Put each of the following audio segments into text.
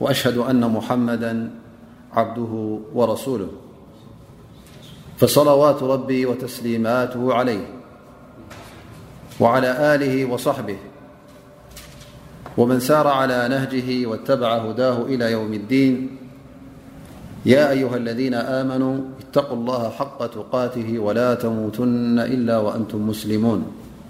وأشهد أن محمدا عبده ورسوله فصلوات رب وتسليمته عليه وعلىله وصحبه ومن سار على نهجه واتبع هداه إلى يوم ادين يا أها الذين آمنوا اتقوا الله حق اته ولا تموتن إلا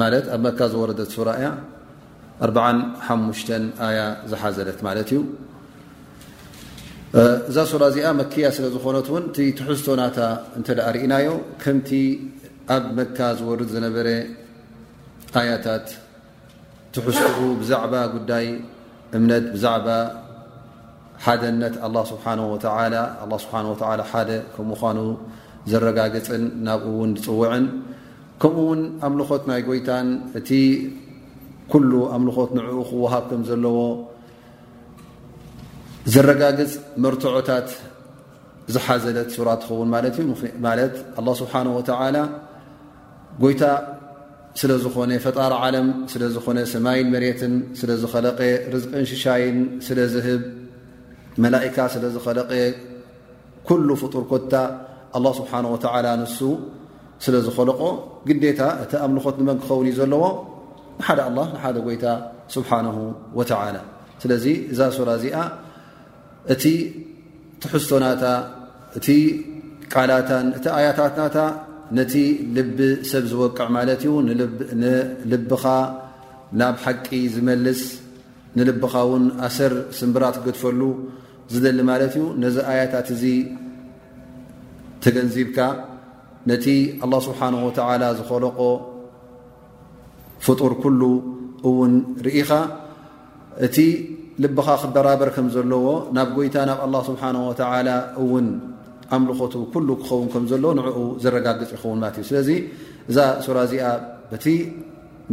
ማለት ኣብ መካ ዝወረደት ሱራ እያ ኣርባዓን ሓሙሽተን ኣያ ዝሓዘለት ማለት እዩ እዛ ሱራ እዚኣ መክያ ስለ ዝኾነት እውን እቲ ትሕዝቶ ናታ እንተ ኣ ርእናዮ ከምቲ ኣብ መካ ዝወርድ ዝነበረ ኣያታት ትሕዝትኡ ብዛዕባ ጉዳይ እምነት ብዛዕባ ሓደነት ኣላ ስብሓን ወተላ ኣላ ስብሓን ወተላ ሓደ ከም ምኳኑ ዘረጋግፅን ናብኡ እውን ዝፅውዕን ከምኡ ውን ኣምልኾት ናይ ጎይታን እቲ ኩሉ ኣምልኾት ንዕኡ ክወሃብ ከም ዘለዎ ዘረጋግጽ መርትዖታት ዝሓዘለት ሱራ ትኸውን ማለት እዩ ማለት ኣላ ስብሓን ወተላ ጎይታ ስለ ዝኾነ ፈጣሪ ዓለም ስለ ዝኾነ ሰማይን መሬትን ስለ ዝኸለቀ ርዝቅን ሽሻይን ስለ ዝህብ መላእካ ስለ ዝኸለቀ ኩሉ ፍጡር ኮታ ኣላ ስብሓን ወተላ ንሱ ስለ ዝኸለቆ ግዴታ እቲ ኣምልኾት ንመን ክኸውን እዩ ዘለዎ ንሓደ ኣላ ንሓደ ጎይታ ስብሓን ወተላ ስለዚ እዛ ሱራ እዚኣ እቲ ትሕዝቶናታ እቲ ቃላታን እቲ ኣያታትናታ ነቲ ልቢ ሰብ ዝወቅዕ ማለት እዩ ንልብኻ ናብ ሓቂ ዝመልስ ንልብኻ ውን ኣሰር ስምብራ ትገድፈሉ ዝደሊ ማለት እዩ ነዚ ኣያታት እዚ ተገንዚብካ ነቲ ኣላ ስብሓን ወተላ ዝኸለቆ ፍጡር ኩሉ እውን ርኢኻ እቲ ልብኻ ክበራበር ከም ዘለዎ ናብ ጎይታ ናብ ኣላ ስብሓን ወተላ እውን ኣምልኾቱ ኩሉ ክኸውን ከም ዘለዎ ንዕኡ ዘረጋግፅ ይኸውን ማለት እዩ ስለዚ እዛ ሱራ እዚኣ በቲ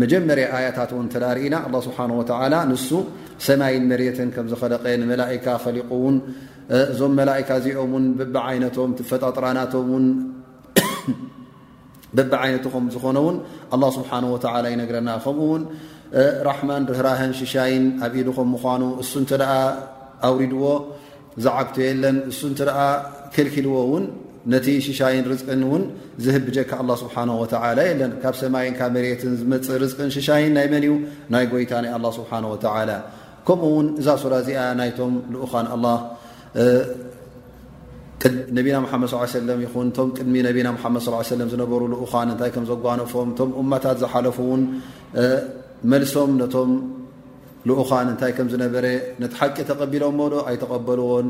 መጀመርያ ኣያታት እውን እተ ርእና ኣላ ስብሓን ወተዓላ ንሱ ሰማይን መሬትን ከም ዝኸለቀ ንመላእካ ኸሊቁ እውን እዞም መላእካ እዚኦም ውን ብብዓይነቶም ፈጣጥራናቶም ውን ብብዓይነቱ ከም ዝኾነ ውን ኣላ ስብሓን ወተላ ይነግረና ከምኡ ውን ራሕማን ርህራህን ሽሻይን ኣብ ኢዱ ከም ምኳኑ እሱ እንተ ኣውሪድዎ ዝዓግቶ የለን እሱ እንተ ከልኪልዎ እውን ነቲ ሽሻይን ርዝቅን እውን ዝህብ ብጀካ ኣላ ስብሓን ወተላ የለን ካብ ሰማይን ካብ መሬትን ዝመፅእ ርዝቅን ሽሻይን ናይ መን እዩ ናይ ጎይታ ናይ ኣላ ስብሓን ወተላ ከምኡ ውን እዛ ሱራ እዚኣ ናይቶም ልኡኻን ኣላ ነቢና ሓመድ ሰለ ይኹን እቶም ቅድሚ ነቢና ሓመድ ሰለ ዝነበሩ ልኡኻን እንታይ ከም ዘጓነፎም እቶም እማታት ዝሓለፉ እውን መልሶም ነቶም ልኡካን እንታይ ከም ዝነበረ ነቲ ሓቂ ተቐቢሎሞ ዶ ኣይተቐበልዎን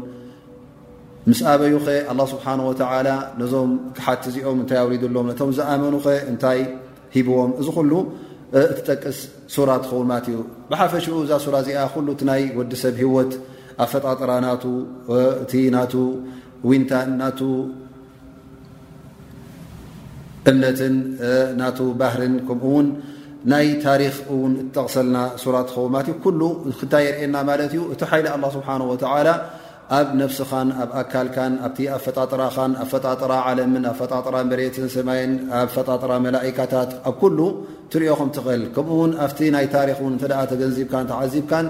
ምስ ኣበዩኸ ኣላ ስብሓን ወተዓላ ነዞም ክሓቲ እዚኦም እንታይ ኣውሪድሎም ነቶም ዝኣመኑኸ እንታይ ሂብዎም እዚ ኩሉ እትጠቅስ ሱራ ትኸውን ማት እዩ ብሓፈሽኡ እዛ ሱራ እዚኣ ኩሉ እቲ ናይ ወዲ ሰብ ሂወት ኣፈጣጥራ ናቱ እቲ ናቱ ዊንታን ናቱ እምነትን ናቱ ባህርን ከምኡ ውን ናይ ታሪክ ን ጠቕሰልና ሱራ ትኸው ማ ኩሉ ክታይ የርእና ማለት እዩ እቲ ሓይሊ ኣላ ስብሓን ወተላ ኣብ ነፍስኻን ኣብ ኣካልካን ኣብቲ ኣፈጣጥራኻን ኣፈጣጥራ ዓለምን ኣፈጣጥራ መሬትን ሰማይን ኣፈጣጥራ መላእካታት ኣብ ኩሉ ትሪኦ ከም ትኽእል ከምኡውን ኣብቲ ናይ ታሪክ ን ተገንዚብካን ተዓዚብካን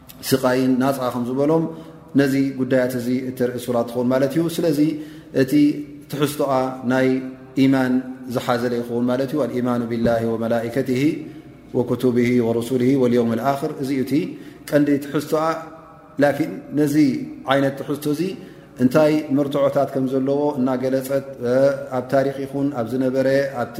ስቓይን ናፃ ከም ዝበሎም ነዚ ጉዳያት እዚ እተርኢ ሱራ ትኸውን ማለት እዩ ስለዚ እቲ ትሕዝቶኣ ናይ ኢማን ዝሓዘለ ይኸውን ማለት እዩ ኣልኢማኑ ብላ ወመላከት ወክቱ ወረሱል ወልዮም ኣክር እዚ እቲ ቀንዲ ትሕዝቶኣ ላኪን ነዚ ዓይነት ትሕዝቶ እዚ እንታይ መርትዖታት ከም ዘለዎ እናገለፀት ኣብ ታሪክ ይኹን ኣብ ዝነበረ ኣብቲ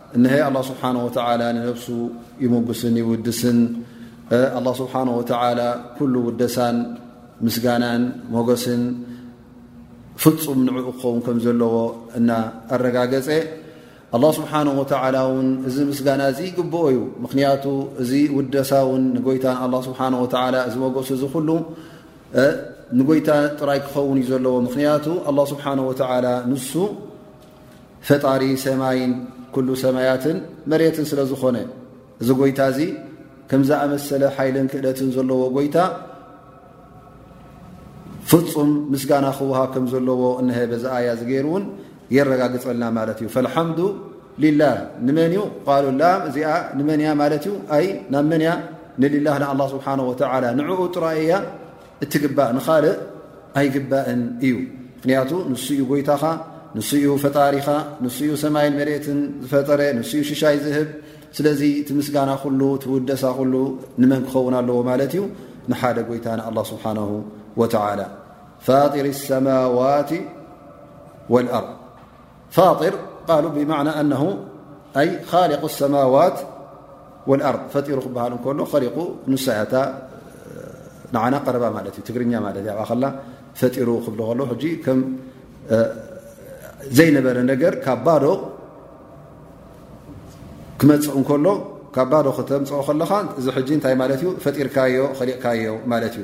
እነሀ ኣላ ስብሓን ወተላ ንነብሱ ይሙግስን ይውድስን ኣላ ስብሓን ወተላ ኩሉ ውደሳን ምስጋናን ሞገስን ፍፁም ንዕኡ ክኸውን ከም ዘለዎ እና ኣረጋገፀ ኣላ ስብሓን ወተላ እውን እዚ ምስጋና እዚ ይግብኦ እዩ ምክንያቱ እዚ ውደሳ ውን ንጎይታን ኣላ ስብሓን ወተላ እዚ ሞገሱ እዚ ኩሉ ንጎይታ ጥራይ ክኸውን እዩ ዘለዎ ምክንያቱ ኣላ ስብሓን ወተላ ንሱ ፈጣሪ ሰማይን ኩሉ ሰማያትን መሬትን ስለ ዝኾነ እዚ ጎይታ እዚ ከምዝኣመሰለ ሓይልን ክእለትን ዘለዎ ጎይታ ፍፁም ምስጋና ክወሃብ ከም ዘለዎ እሀ በዚ ኣያ ዚ ገይሩ እውን የረጋግፀልና ማለት እዩ ፈልሓምዱ ሊላህ ንመን እዩ ቃሉ ላም እዚኣ ንመን እያ ማለት እዩ ኣይ ናብ መን እያ ንሊላህ ንኣላ ስብሓን ወተላ ንዕኡ ጥራይ እያ እትግባእ ንኻልእ ኣይግባእን እዩ ምክንያቱ ንሱ ዩ ጎይታኻ ንሱ ዩ ፈጣሪኻ ንሱ ዩ ሰማይን መሬትን ዝፈጠረ ንሱ ዩ ሽሻይ ዝህብ ስለዚ ትምስጋና ኩሉ ትውደሳ ኩሉ ንመን ክኸውን ኣለዎ ማለት እዩ ንሓደ ጎይታ ንኣላ ስብሓን ወተላ ፋጢር ሰማዋት ወልኣርድ ፋጢር ቃሉ ብማዕና ኣነ ኣይ ኻሊق ሰማዋት ወኣርض ፈጢሩ ክበሃል እንከሎ ኸሊቁ ንሳያታ ንዓና ቀረባ ማለት እዩ ትግርኛ ማለት እ ኣብኣ ከላ ፈጢሩ ክብሎ ከሎ ሕጂ ከም ዘይነበረ ነገር ካብ ባዶ ክመፅእ እንከሎ ካብ ባዶ ክተምፅኦ ከለኻ እዚ ሕጂ እንታይ ማለት እዩ ፈጢርካዮ ኸሊቕካዮ ማለት እዩ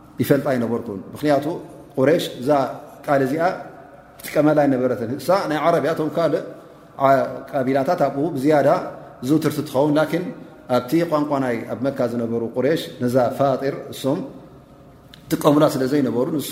ይፈልጣ ኣይነበርኩን ምክንያቱ ቁሬሽ እዛ ቃል እዚኣ ትጥቀመላ ኣይነበረትን እሳ ናይ ዓረብ እያ ቶም ካልእ ቢላታት ኣብኡ ብዝያዳ ዝውትርቲ ትኸውን ላኪን ኣብቲ ቋንቋ ናይ ኣብ መካ ዝነበሩ ቁሬሽ ነዛ ፋጢር እሶም ጥቀሙላ ስለ ዘይነበሩ ንሱ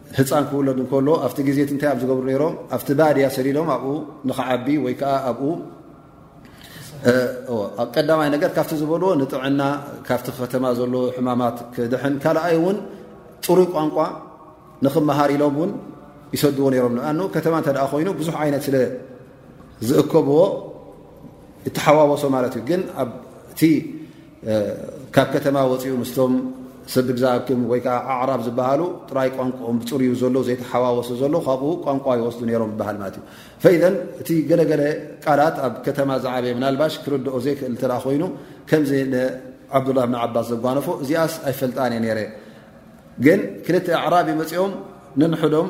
ህፃን ክውለድ እንከሎ ኣብቲ ግዜ እንታይ ኣብ ዝገብሩ ነይሮም ኣብቲ ባድያ ሰዲዶም ኣብኡ ንክዓቢ ወይ ከዓ ኣብኡ ኣብ ቀዳማይ ነገር ካብቲ ዝበልዎ ንጥዕና ካብቲ ከተማ ዘሎ ሕማማት ክድሕን ካልኣይ እውን ፅሩይ ቋንቋ ንክመሃር ኢሎም እውን ይሰድዎ ነይሮም ንኣ ከተማ እተ ኮይኑ ብዙሕ ዓይነት ስለ ዝእከብዎ ይተሓዋወሶ ማለት እዩ ግን ኣብቲ ካብ ከተማ ወፅኡ ምስቶም ሰድግዛብትም ወይ ከዓ ኣዕራብ ዝበሃሉ ጥራይ ቋንቋኦም ብፅርዩ ዘሎ ዘይተሓዋወሱ ዘሎ ካብኡ ቋንቋ ይወስዱ ነሮም ዝበሃል ማለት እዩ ፈኢዘን እቲ ገለገለ ቃላት ኣብ ከተማ ዝዓበየ ምናልባሽ ክርድኦ ዘይክእል እተ ኮይኑ ከምዚ ንዓብዱላ ብን ዓባስ ዘጓነፎ እዚኣስ ኣይፈልጣን እየ ነረ ግን ክልተ ኣዕራብ መፂኦም ንንሕዶም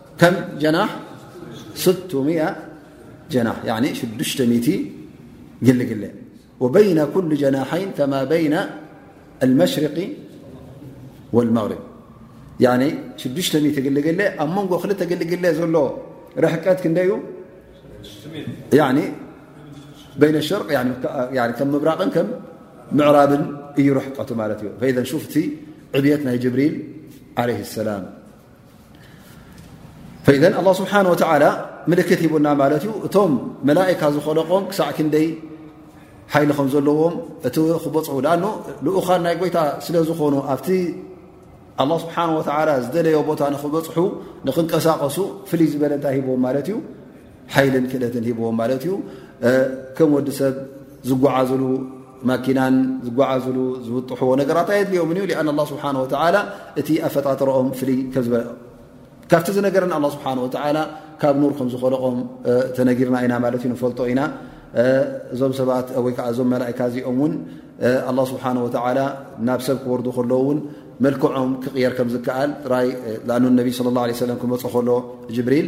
كم جناح جنا جلج وبين كل جناحين فما بين المشرق والمغرب يعني جق أ من خل جلجل ل رحت كن ع بين اشرق ك مبر ك معراض ي رحت ت فإذا شفت عبيت ي جبريل عليه السلام ፈዘ ኣላ ስብሓን ወተላ ምልክት ሂቡና ማለት እዩ እቶም መላእካ ዝኸለቆም ክሳዕ ክንደይ ሓይሊ ከም ዘለዎም እቲ ክበፅዑ ኣ ልኡኻን ናይ ጎይታ ስለ ዝኾኑ ኣብቲ ኣላ ስብሓን ወተላ ዝደለዮ ቦታ ንክበፅሑ ንክንቀሳቀሱ ፍልይ ዝበለ እንታይ ሂብዎም ማለት እዩ ሓይልን ክእለትን ሂብዎም ማለት እዩ ከም ወዲ ሰብ ዝጓዓዝሉ ማኪናን ዝጓዓዝሉ ዝውጥሕዎ ነገራት ኣየድልኦም እዩ ኣን ላ ስብሓን ወላ እቲ ኣፈጣጥሮኦም ፍልይ ከዝበ ካብቲ ዝነገረ ን ስብሓ ወላ ካብ ኑር ከም ዝኮለቆም ተነጊርና ኢና ማለት እዩ ንፈልጦ ኢና እዞም ሰባት ወይ ከዓ እዞም መላእካ እዚኦም እውን ኣላ ስብሓን ወላ ናብ ሰብ ክወርዱ ከለዉ እውን መልክዖም ክቕየር ከም ዝከኣል ጥራይ ኣ ነቢ ለ ለ ሰለም ክመፁ ከሎ ጅብሪል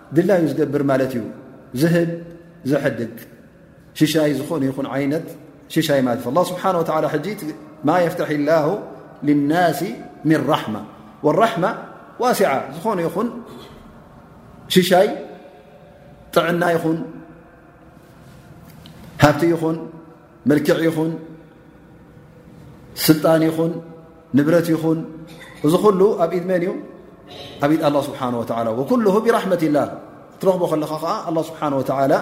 ድላዩ ዝገብር ማለት እዩ ዝህብ ዘሕድግ ሽሻይ ዝኾኑ ይኹን ዓይነት ሽሻይ ማለት ዩ ላ ስብሓን ወላ ሕጂ ማ የፍታሒ ላሁ ልናስ ምን ራሕማ ወራሕማ ዋሲዓ ዝኾኑ ይኹን ሽሻይ ጥዕና ይኹን ሃብቲ ይኹን መልክዕ ይኹን ስልጣን ይኹን ንብረት ይኹን እዚ ኩሉ ኣብ ኢድ መን እዩ ኣብ ኢድ ኣላ ስብሓን ወላ ወኩሉ ብራሕመት ላ ትረኽቦ ከለኻ ከዓ ኣላ ስብሓን ወላ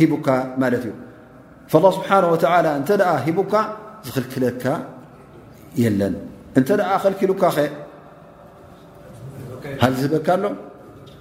ሂቡካ ማለት እዩ ላ ስብሓን ወላ እንተ ደኣ ሂቡካ ዝኽልክለካ የለን እንተ ደኣ ከልኪሉካ ኸ ሃልዝህበካ ኣሎ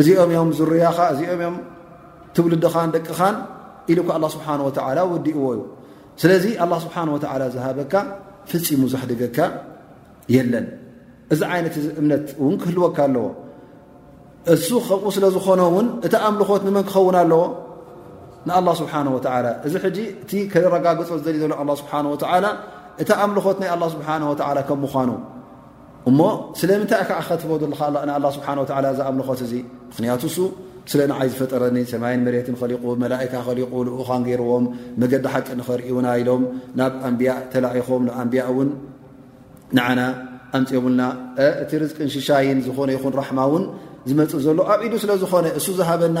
እዚኦም እዮም ዝርያኻ እዚኦም እዮም ትውልድኻን ደቅኻን ኢሉ ካ ኣላ ስብሓን ወተዓላ ወዲእዎ እዩ ስለዚ ኣላ ስብሓን ወተዓላ ዝሃበካ ፍፂሙ ዘሕድገካ የለን እዚ ዓይነት እዚ እምነት እውን ክህልወካ ኣለዎ እሱ ከምኡ ስለ ዝኾነ እውን እቲ ኣምልኾት ንመን ክኸውን ኣለዎ ንኣላ ስብሓን ወተዓላ እዚ ሕጂ እቲ ከረጋግፆ ዝደልዩ ዘሎ ኣላ ስብሓን ወተዓላ እቲ ኣምልኾት ናይ ኣላ ስብሓን ወተዓላ ከም ምዃኑ እሞ ስለምንታይ ከ ከትቦ ዘለካ ንኣላ ስብሓ ወላ ዚ ኣምልኾት እዙ ምክንያቱ እሱ ስለ ንዓይ ዝፈጠረኒ ሰማይን መሬትን ኸሊቁ መላእካ ኸሊቁ ልኡኻን ገይርዎም መገዲ ሓቂ ንኸርእውና ኢሎም ናብ ኣንብያ ተላኢኾም ንኣንብያ እውን ንዓና ኣምፅኦምልና እቲ ርዝቅን ሽሻይን ዝኾነ ይኹን ራሕማ እውን ዝመፅእ ዘሎ ኣብ ኢዱ ስለ ዝኾነ እሱ ዝሃበና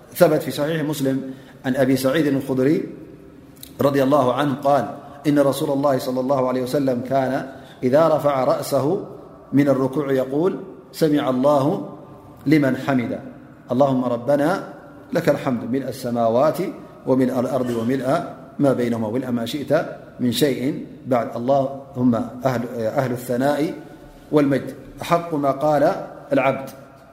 ثبت في صحيح مسلم عن أبي سعيد الخدري -رضي الله عنه- قال إن رسول الله صلى الله عليه وسلم- كان إذا رفع رأسه من الركوع يقول سمع الله لمن حمد اللهم ربنا لك الحمد ملأ السماوات وملأ الأرض وملأ ما بينهم وملأ ما شئت من شيء بعد اللهم أهل الثناء والمجد أحق ما قال العبد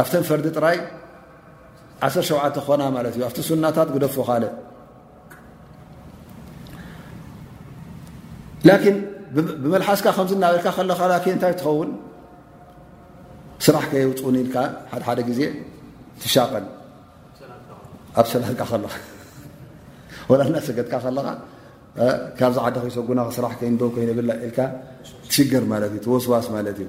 ኣብተን ፈርዲ ጥራይ ዓሰር ሸውዓተ ኮና ማለት እዩ ኣብቲ ሱናታት ግደፎ ካልእ ላኪን ብመልሓስካ ከምዚ እናበልካ ከለካ ላ እንታይ ትኸውን ስራሕ ከየውፅኡን ኢልካ ሓደ ሓደ ግዜ ትሻቐል ኣብ ሰላትካ ከለካ ወላ እናሰገድካ ከለካ ካብዚ ዓዲ ከይሰጉና ስራሕ ከይንዶ ኮይነብላ ኢልካ ትሽገር ማለት እዩ ትወስዋስ ማለት እዩ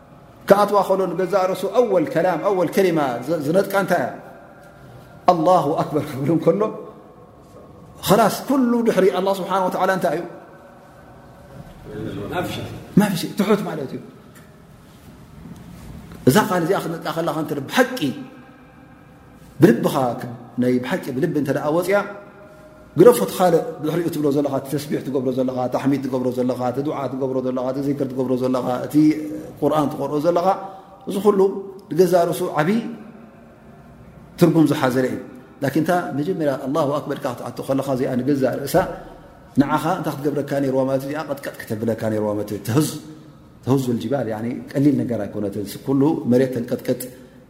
ክኣትዋ ከሎ ንገዛእ ርእሱ ኣወል ከላም ኣወል ከሊማ ዝነጥቃ እንታይ እያ ኣላሁ ኣክበር ክብል ከሎ ላስ ኩሉ ድሕሪ ኣላ ስብሓን ወላ እንታይ እዩ ማፍሽ ትሑት ማለት እዩ እዛ ቃል እዚኣ ክነጥቃ ከላካ ብሓቂ ብልብኻ ናይ ብሓቂ ብልቢ እተ ወፅያ ግደፎ ትካል ብሕሪኡ ትብሎ ዘለኻ ተስቢሕ ትገብሮ ዘለኻ ታሕሚድ ትገብሮ ዘለኻ እ ድዓ ትገብሮ ዘለኻ እ ዚክር ትገብሮ ዘለኻ እቲ ቁርን ትቀርኦ ዘለኻ እዚ ኩሉ ንገዛ ርእሱ ዓብይ ትርጉም ዝሓዘለ እዩ ላኪን እታ መጀመርያ ኣላ ኣክበር ኢልካ ክትኣቶ ከለኻ እዚኣ ንገዛ ርእሳ ንዓኻ እንታይ ክትገብረካ ነርዋ ማለት እዚኣ ቀጥቀጥ ክተብለካ ነርዋ ማለት ተህዙ ልጅባል ቀሊል ነገር ኣይኮነትን ኩሉ መሬት ተንቀጥቅጥ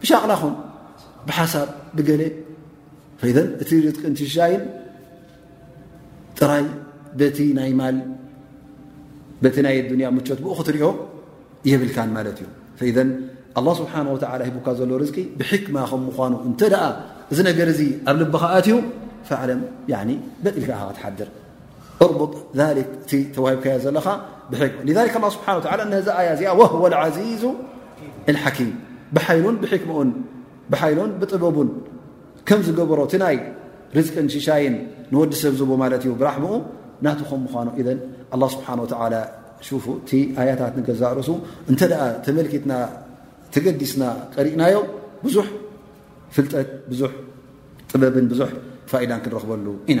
ብሻቕላ ኹን ብሓሳብ ብገለ ፈይደን እቲ ርጥቅን ትሻይን ጥራይ በቲ ናይ ማል በቲ ናይ ኣዱንያ ምቾት ብኡ ክትሪኦ የብልካን ማለት እዩ ፈይደን ኣላ ስብሓን ወተላ ሂቡካ ዘሎ ርዝቂ ብሕክማ ከም ምኳኑ እንተ ደኣ እዚ ነገር እዚ ኣብ ልብኻ ኣትዩ ፈዕለም በጥ ኢልካ ኢኻ ክትሓድር እርቡጥ ذሊክ እቲ ተዋሂብካዮ ዘለኻ ብሕግ ذ ላ ስብሓ ነዚ ኣያ እዚኣ ወህወ ዓዚዙ ሓኪም ብሓይሉን ብሕክምኡን ብሓይሉን ብጥበቡን ከም ዝገበሮ እቲ ናይ ርዝቅን ሽሻይን ንወዲ ሰብ ዝቡ ማለት እዩ ብራሕምኡ ናቱ ከም ምኳኑ እዘ ኣላ ስብሓ ወላ ሽፉ እቲ ኣያታት ንገዛእርሱ እንተ ደኣ ተመልኪትና ተገዲስና ቀሪእናዮ ብዙሕ ፍልጠት ብዙሕ ጥበብን ብዙሕ ፋኢዳን ክንረኽበሉ ኢና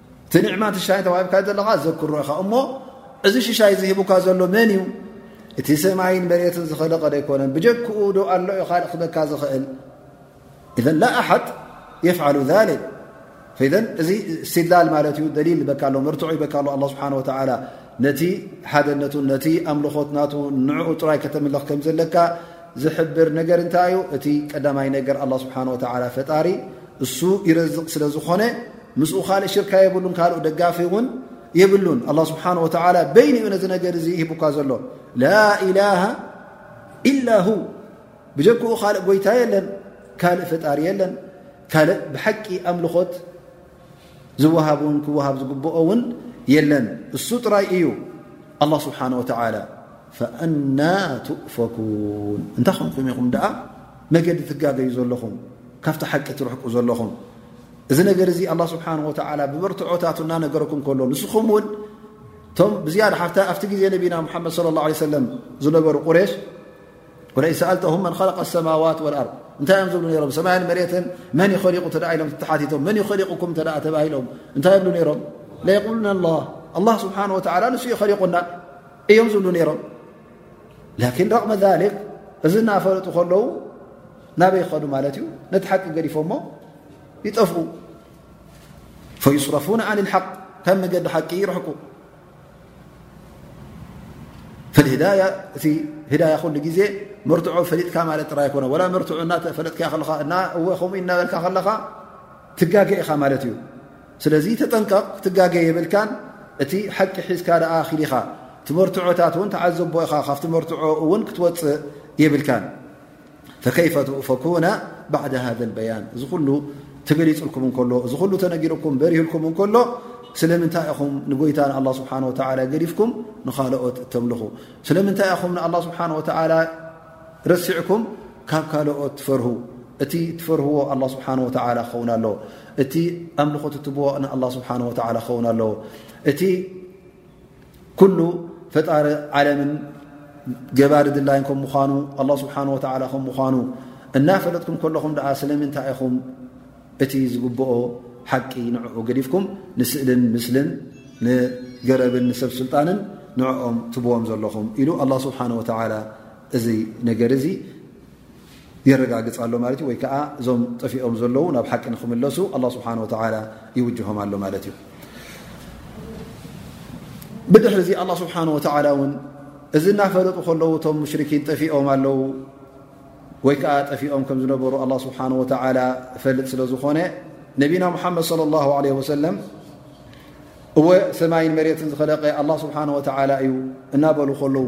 እቲ ኒዕማ ትሻይ ተዋሂብካ ዘለኻ ዘክሮ ኢኻ እሞ እዚ ሽሻይ ዝሂቡካ ዘሎ መን እዩ እቲ ሰማይን መሬትን ዝኸለቐ ዶ ኣይኮነን ብጀክኡ ዶ ኣሎ ዩ ካልእ ክበካ ዝኽእል እዘ ላ ኣሓድ የፍዓሉ ዛሊክ ፈዘን እዚ እስትድላል ማለት እዩ ደሊል ይበካ ኣሎ መርትዑ ይበካ ኣሎ ኣላ ስብሓን ወተዓላ ነቲ ሓደነቱን ነቲ ኣምልኾት ናቱ ንዕኡ ጥራይ ከተምልኽ ከም ዘለካ ዝሕብር ነገር እንታይ እዩ እቲ ቀዳማይ ነገር ኣላ ስብሓን ወተዓላ ፈጣሪ እሱ ይረዝቕ ስለ ዝኾነ ምስኡ ካልእ ሽርካ የብሉን ካልእ ደጋፊ እውን የብሉን ኣላ ስብሓን ወተላ በይኒ እዩ ነዚ ነገር እዚ ይህብካ ዘሎ ላኢላሃ ኢላ ሁ ብጀክኡ ካልእ ጎይታ የለን ካልእ ፈጣሪ የለን ካልእ ብሓቂ ኣምልኾት ዝወሃብ ውን ክወሃብ ዝግብኦ እውን የለን እሱ ጥራይ እዩ ኣላ ስብሓን ወተላ ፈኣና ትእፈኩን እንታይ ኸንኩም ኢኹም ደኣ መገዲ ትጋገዩ ዘለኹም ካብቲ ሓቂ ትርሕቁ ዘለኹም እዚ ነገር እዚ ኣላ ስብሓን ወተዓላ ብመርትዖታቱ እናነገረኩም ከሎ ንስኹም እውን እቶም ብዝያዳ ሓፍታ ኣብቲ ግዜ ነቢና ሙሓመድ ለ ላ ሰለም ዝነበሩ ቁሬሽ ወለይ ሰኣልተሁም መን ኸለቀ ሰማዋት ወልኣርብ እንታይ እዮም ዝብሉ ነሮም ሰማያን መሬትን መን ይኸሊቁ እተ ኢሎም ተሓቲቶም መን ይኸሊቁኩም እተ ተባሂሎም እንታይ ይብሉ ነይሮም ለየቁሉና ኣላ ኣላ ስብሓን ወተዓላ ንስ ይኸሊቁና እዮም ዝብሉ ነይሮም ላኪን ረቕመ ዛሊክ እዚ እናፈለጡ ከለዉ ናበይ ይኸዱ ማለት እዩ ነቲ ሓቂ ገዲፎ ሞ ይጠፍኡ ፈይስረፉን ዓን ሓቅ ካብ መገዲ ሓቂ ይርሕቁ ፈልህዳያ እቲ ህዳያ ኩሉ ግዜ መርትዖ ፈሊጥካ ማለት ጥራይ ኣይኮነ ወላ መርትዑ እናተፈለጥካ ከለኻ እና እወ ከምኡ እናበልካ ከለኻ ትጋገ ኢኻ ማለት እዩ ስለዚ ተጠንቀቕ ትጋገ የብልካን እቲ ሓቂ ሒዝካ ደኣ ክሊኻ እቲ መርትዖታት እውን ተዓዘቦ ኢኻ ካብቲ መርትዖ እውን ክትወፅእ የብልካን ፈከይፈ ትኡፈኩነ ባዕድ ሃذ በያን እዚ ኩሉ ተገሊፅልኩም እንከሎ እዚ ኩሉ ተነጊርኩም በሪህልኩም እንከሎ ስለምንታይ ኢኹም ንጎይታ ንኣላ ስብሓ ወላ ገዲፍኩም ንካልኦት እተምልኹ ስለምንታይ ኢኹም ንኣላ ስብሓ ወላ ረሲዕኩም ካብ ካልኦት ትፈርሁ እቲ ትፈርህዎ ኣላ ስብሓ ወላ ክኸውን ኣለዎ እቲ ኣምልኾት እትብዎ ንኣላ ስብሓ ወላ ክኸውን ኣለዎ እቲ ኩሉ ፈጣሪ ዓለምን ገባሪ ድላይን ከም ምኳኑ ኣላ ስብሓን ወተላ ከም ምኳኑ እናፈለጥኩም ከለኹም ደኣ ስለምንታይ ኢኹም እቲ ዝግብኦ ሓቂ ንዕኡ ገዲፍኩም ንስእልን ምስልን ንገረብን ንሰብ ስልጣንን ንዕኦም ትብዎም ዘለኹም ኢሉ ኣላ ስብሓን ወተላ እዚ ነገር እዚ የረጋግጽ ኣሎ ማለት እዩ ወይ ከዓ እዞም ጠፊኦም ዘለዉ ናብ ሓቂ ንክምለሱ ኣላ ስብሓን ወተላ ይውጅሆም ኣሎ ማለት እዩ ብድሕሪ እዚ ኣላ ስብሓን ወተላ እውን እዚ እናፈለጡ ከለዉ እቶም ሙሽርኪን ጠፊኦም ኣለዉ ወይ ከዓ ጠፊኦም ከም ዝነበሩ ኣላ ስብሓን ወተላ ፈልጥ ስለ ዝኾነ ነቢና ሙሓመድ ለ ላ ለ ወሰለም እወ ሰማይን መሬትን ዝኸለቀ ኣላ ስብሓን ወተላ እዩ እናበሉ ከለዉ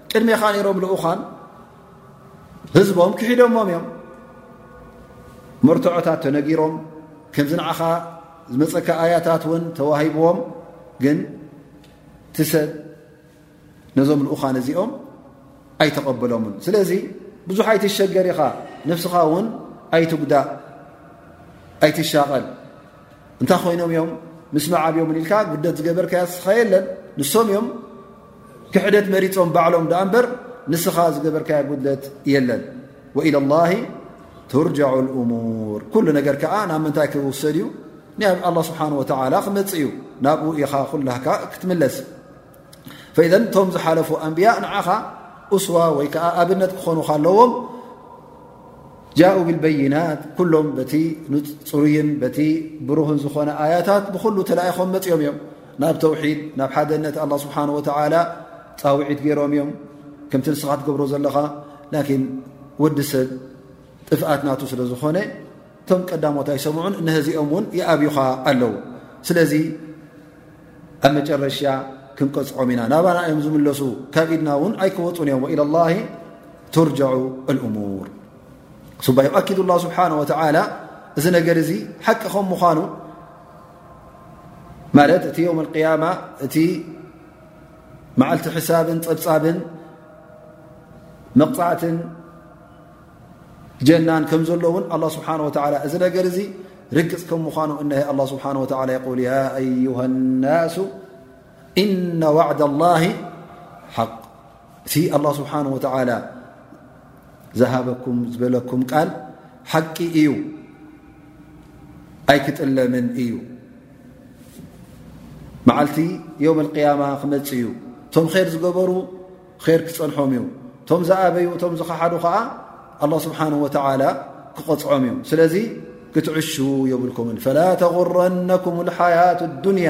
ቅድሜኻ ነይሮም ልኡኻን ህዝቦም ክሒዶሞም እዮም መርትዖታት ተነጊሮም ከምዚ ንዓኻ ዝመፀካ ኣያታት እውን ተዋሂብዎም ግን ትሰብ ነዞም ልኡኻን እዚኦም ኣይተቐበሎምን ስለዚ ብዙሕ ኣይትሸገር ኢኻ ነፍስኻ እውን ኣይትጉዳእ ኣይትሻቐል እንታይ ኮይኖም እዮም ምስ መዓብዮምን ኢልካ ጉደት ዝገበርካያ ስኻ የለን ንሶም እዮም ክሕደት መሪጾም ባዕሎም ዳኣ እምበር ንስኻ ዝገበርካዮ ጉድለት የለን ወኢላ ላሂ ቱርጃዑ ልእሙር ኩሉ ነገር ከዓ ናብ ምንታይ ክውሰድ እዩ ናብ ኣላ ስብሓን ወተላ ክመፅእ እዩ ናብኡ ኢኻ ኩላካ ክትምለስ ፈኢዘ እቶም ዝሓለፉ ኣንብያ ንዓኻ እስዋ ወይ ከዓ ኣብነት ክኾኑ ካለዎም ጃኡ ብልበይናት ኩሎም በቲ ፅሩይን በቲ ብሩህን ዝኾነ ኣያታት ብኩሉ ተላኢኾም መፅኦም እዮም ናብ ተውሒድ ናብ ሓደነት ኣላ ስብሓን ወተዓላ ፃውዒት ገይሮም እዮም ከምቲ ንስኻ ትገብሮ ዘለኻ ላኪን ወዲ ሰብ ጥፍኣት ናቱ ስለ ዝኾነ እቶም ቀዳሞት ኣይሰምዑን እነህዚኦም እውን ይኣብዩኻ ኣለዉ ስለዚ ኣብ መጨረሻ ክንቀፅዖም ኢና ናባና እዮም ዝምለሱ ካብ ኢድና እውን ኣይክወፁን እዮም ወኢላ ላ ትርጀዑ ልእሙር ሱባይ ኣኪዱ ላ ስብሓን ወተዓላ እዚ ነገር እዚ ሓቂ ከም ምዃኑ ممن ت يوم القيام معل حسب بب مقعة جن كم ل الله سبحانه ولى ر ر ك من ن الله سبنه وتلى يقول يا أيه الناس إن وعد الله حق الله سبحانه وتعالى ዝሃበኩም ዝበለኩም ቃል ሓቂ እዩ ኣይክጥለምን እዩ መዓልቲ ዮም ቅያማ ክመፅ እዩ እቶም ር ዝገበሩ ር ክፀንሖም እዩ እቶም ዝኣበዩ እቶም ዝኸሓዱ ከዓ ኣላ ስብሓን ወተላ ክቐፅዖም እዩ ስለዚ ክትዕሹ የብልኩምን ፈላ ተغረነኩም ሓያት ዱንያ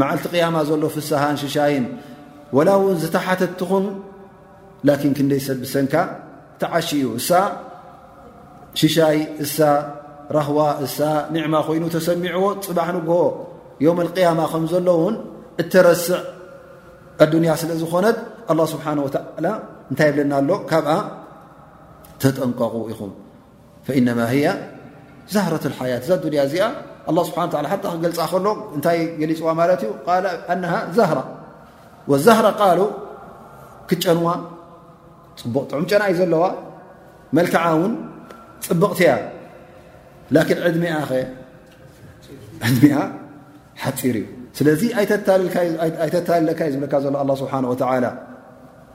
መዓልቲ ቅያማ ዘሎ ፍስሃን ሽሻይን ወላ እውን ዝተሓተት ትኹን ላኪን ክንደይ ሰብ ብሰንካ ተዓሽ እዩ እሳ ሽሻይ እሳ ራህዋ እሳ ኒዕማ ኮይኑ ተሰሚዕዎ ፅባሕ ንግሆ ዮም ቅያማ ከም ዘሎ እውን እተረስዕ ኣዱንያ ስለ ዝኾነት ኣላ ስብሓን ወተላ እንታይ የብለና ኣሎ ካብኣ ተጠንቀቑ ኢኹም ፈኢነማ ህያ ዛህረት ልሓያት እዛ ዱንያ እዚኣ ኣላ ስብሓን ላ ሓታ ክገልፃ ከሎ እንታይ ገሊፅዋ ማለት እዩ ቃል ኣነሃ ዛህራ ወዛህራ ቃሉ ክጨንዋ ፅቡቕ ጥዑም ጨና እዩ ዘለዋ መልክዓ እውን ፅብቕቲ እያ ላኪን ዕድሚኣ ኸ ዕድሚኣ ሓፂር እዩ ስለዚ ኣይተታልለካ እዩ ዝብለካ ዘሎ ኣላ ስብሓን ወተላ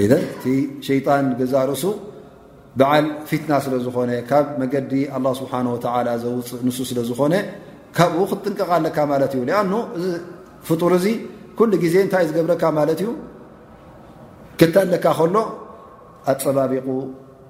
እቲ ሸይጣን ገዛ ርእሱ በዓል ፊትና ስለ ዝኾነ ካብ መገዲ ኣላ ስብሓን ወተላ ዘውፅእ ንሱ ስለ ዝኾነ ካብኡ ክትጥንቀቕ ኣለካ ማለት እዩ ኣኑ እዚ ፍጡር እዚ ኩሉ ግዜ እንታይ ዝገብረካ ማለት እዩ ክታለካ ከሎ ኣፀባቢቑ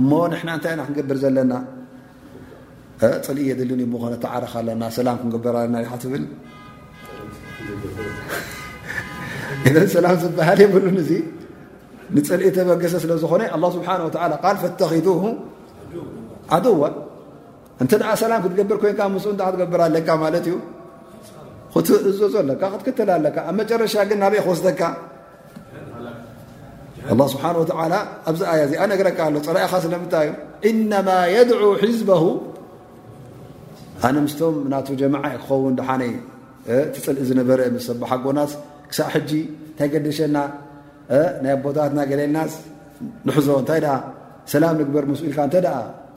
እሞ ንሕና እንታይ ኢና ክንገብር ዘለና ፅልኢ የድልን ዩ ምኾነ ተዓረኽ ኣለና ሰላም ክንገበር ኣለና ዩ ትብል እዘን ሰላም ዝበሃል የብሉን እዚ ንፅልኢ ተበገሰ ስለ ዝኾነ ኣላ ስብሓን ወላ ቃል ፈተኺዱሁ ዓድዋ እንተ ሰላም ክትገብር ኮንካ ምስ እታይ ክትገብር ኣለካ ማለት እዩ ክትእዘዞ ኣለካ ክትክትል ኣለካ ኣብ መጨረሻ ግን ናበይ ክወስደካ ላ ስብሓን ወላ ኣብዚ ኣያ እዚኣ ነገረካ ኣሎ ፀላኢኻ ስለምንታይ እዩ እነማ የድዑ ሒዝበሁ ኣነ ምስቶም ናቱ ጀማዓ ዩ ክኸውን ድሓነ ትፅልኢ ዝነበረ ምስ ሰብሓጎናስ ክሳዕ ሕጂ እንታይ ገደሸና ናይ ኣቦታትና ገለልናስ ንሕዞ እንታይ ሰላም ንግበር ምስ ኢልካ እተ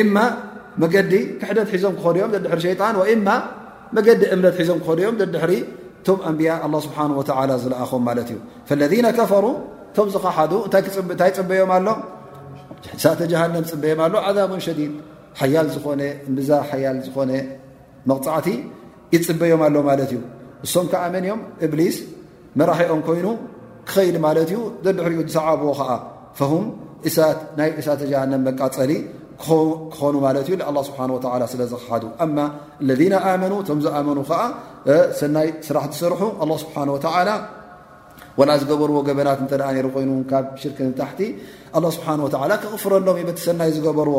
እማ መገዲ ክሕደት ሒዞም ክኸዱ እዮም ዘድሕሪ ሸይጣን ወእማ መገዲ እምነት ሒዞም ክኸዱ እዮም ዘድሕሪ እቶም ኣንብያ ኣላ ስብሓን ወተላ ዝለኣኾም ማለት እዩ ፈለذነ ከፈሩ እቶም ዝኸሓዱ እታይ ፅበዮም ኣሎ ሳተ ጀሃንም ፅበዮም ኣሎ ዓዛቡን ሸዲድ ሓያል ዝኾነ እምብዛ ሓያል ዝኾነ መቕፃዕቲ ይፅበዮም ኣሎ ማለት እዩ እሶም ከዓ መን እዮም እብሊስ መራሒኦም ኮይኑ ክኸይድ ማለት እዩ ዘድሕሪኡ ዝሰዓብዎ ከዓ ፈም እሳት ናይ እሳተ ጃሃንም መቃፀሊ ክኾኑ ማለት እዩ ኣ ስብሓ ወላ ስለ ዝክሓዱ ኣማ ለذና ኣመኑ እቶም ዝኣመኑ ከዓ ሰናይ ስራሕ ዝሰርሑ ኣ ስብሓ ወላ ወላ ዝገበርዎ ገበናት እተ ሩ ኮይኑ ካብ ሽርክን ታሕቲ ኣ ስብሓ ወላ ክቕፍረሎም ዩ በቲ ሰናይ ዝገበርዎ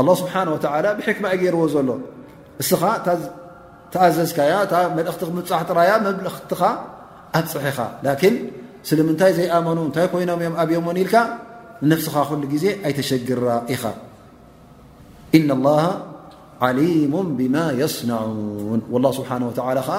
ኣላ ስብሓን ወተዓላ ብሕክማ እዩ ገይርዎ ዘሎ እስኻ እታ ተኣዘዝካያ እታ መልእኽቲ ክምብፃሕ ጥራያ መልእኽትኻ ኣብፅሒኻ ላኪን ስለምንታይ ዘይኣመኑ እንታይ ኮይኖም እዮም ኣብዮምን ኢልካ ንነፍስኻ ኩሉ ግዜ ኣይተሸግራ ኢኻ ኢና ላሃ ዓሊሙ ብማ የስናዑን ላ ስብሓን ወተላ ከዓ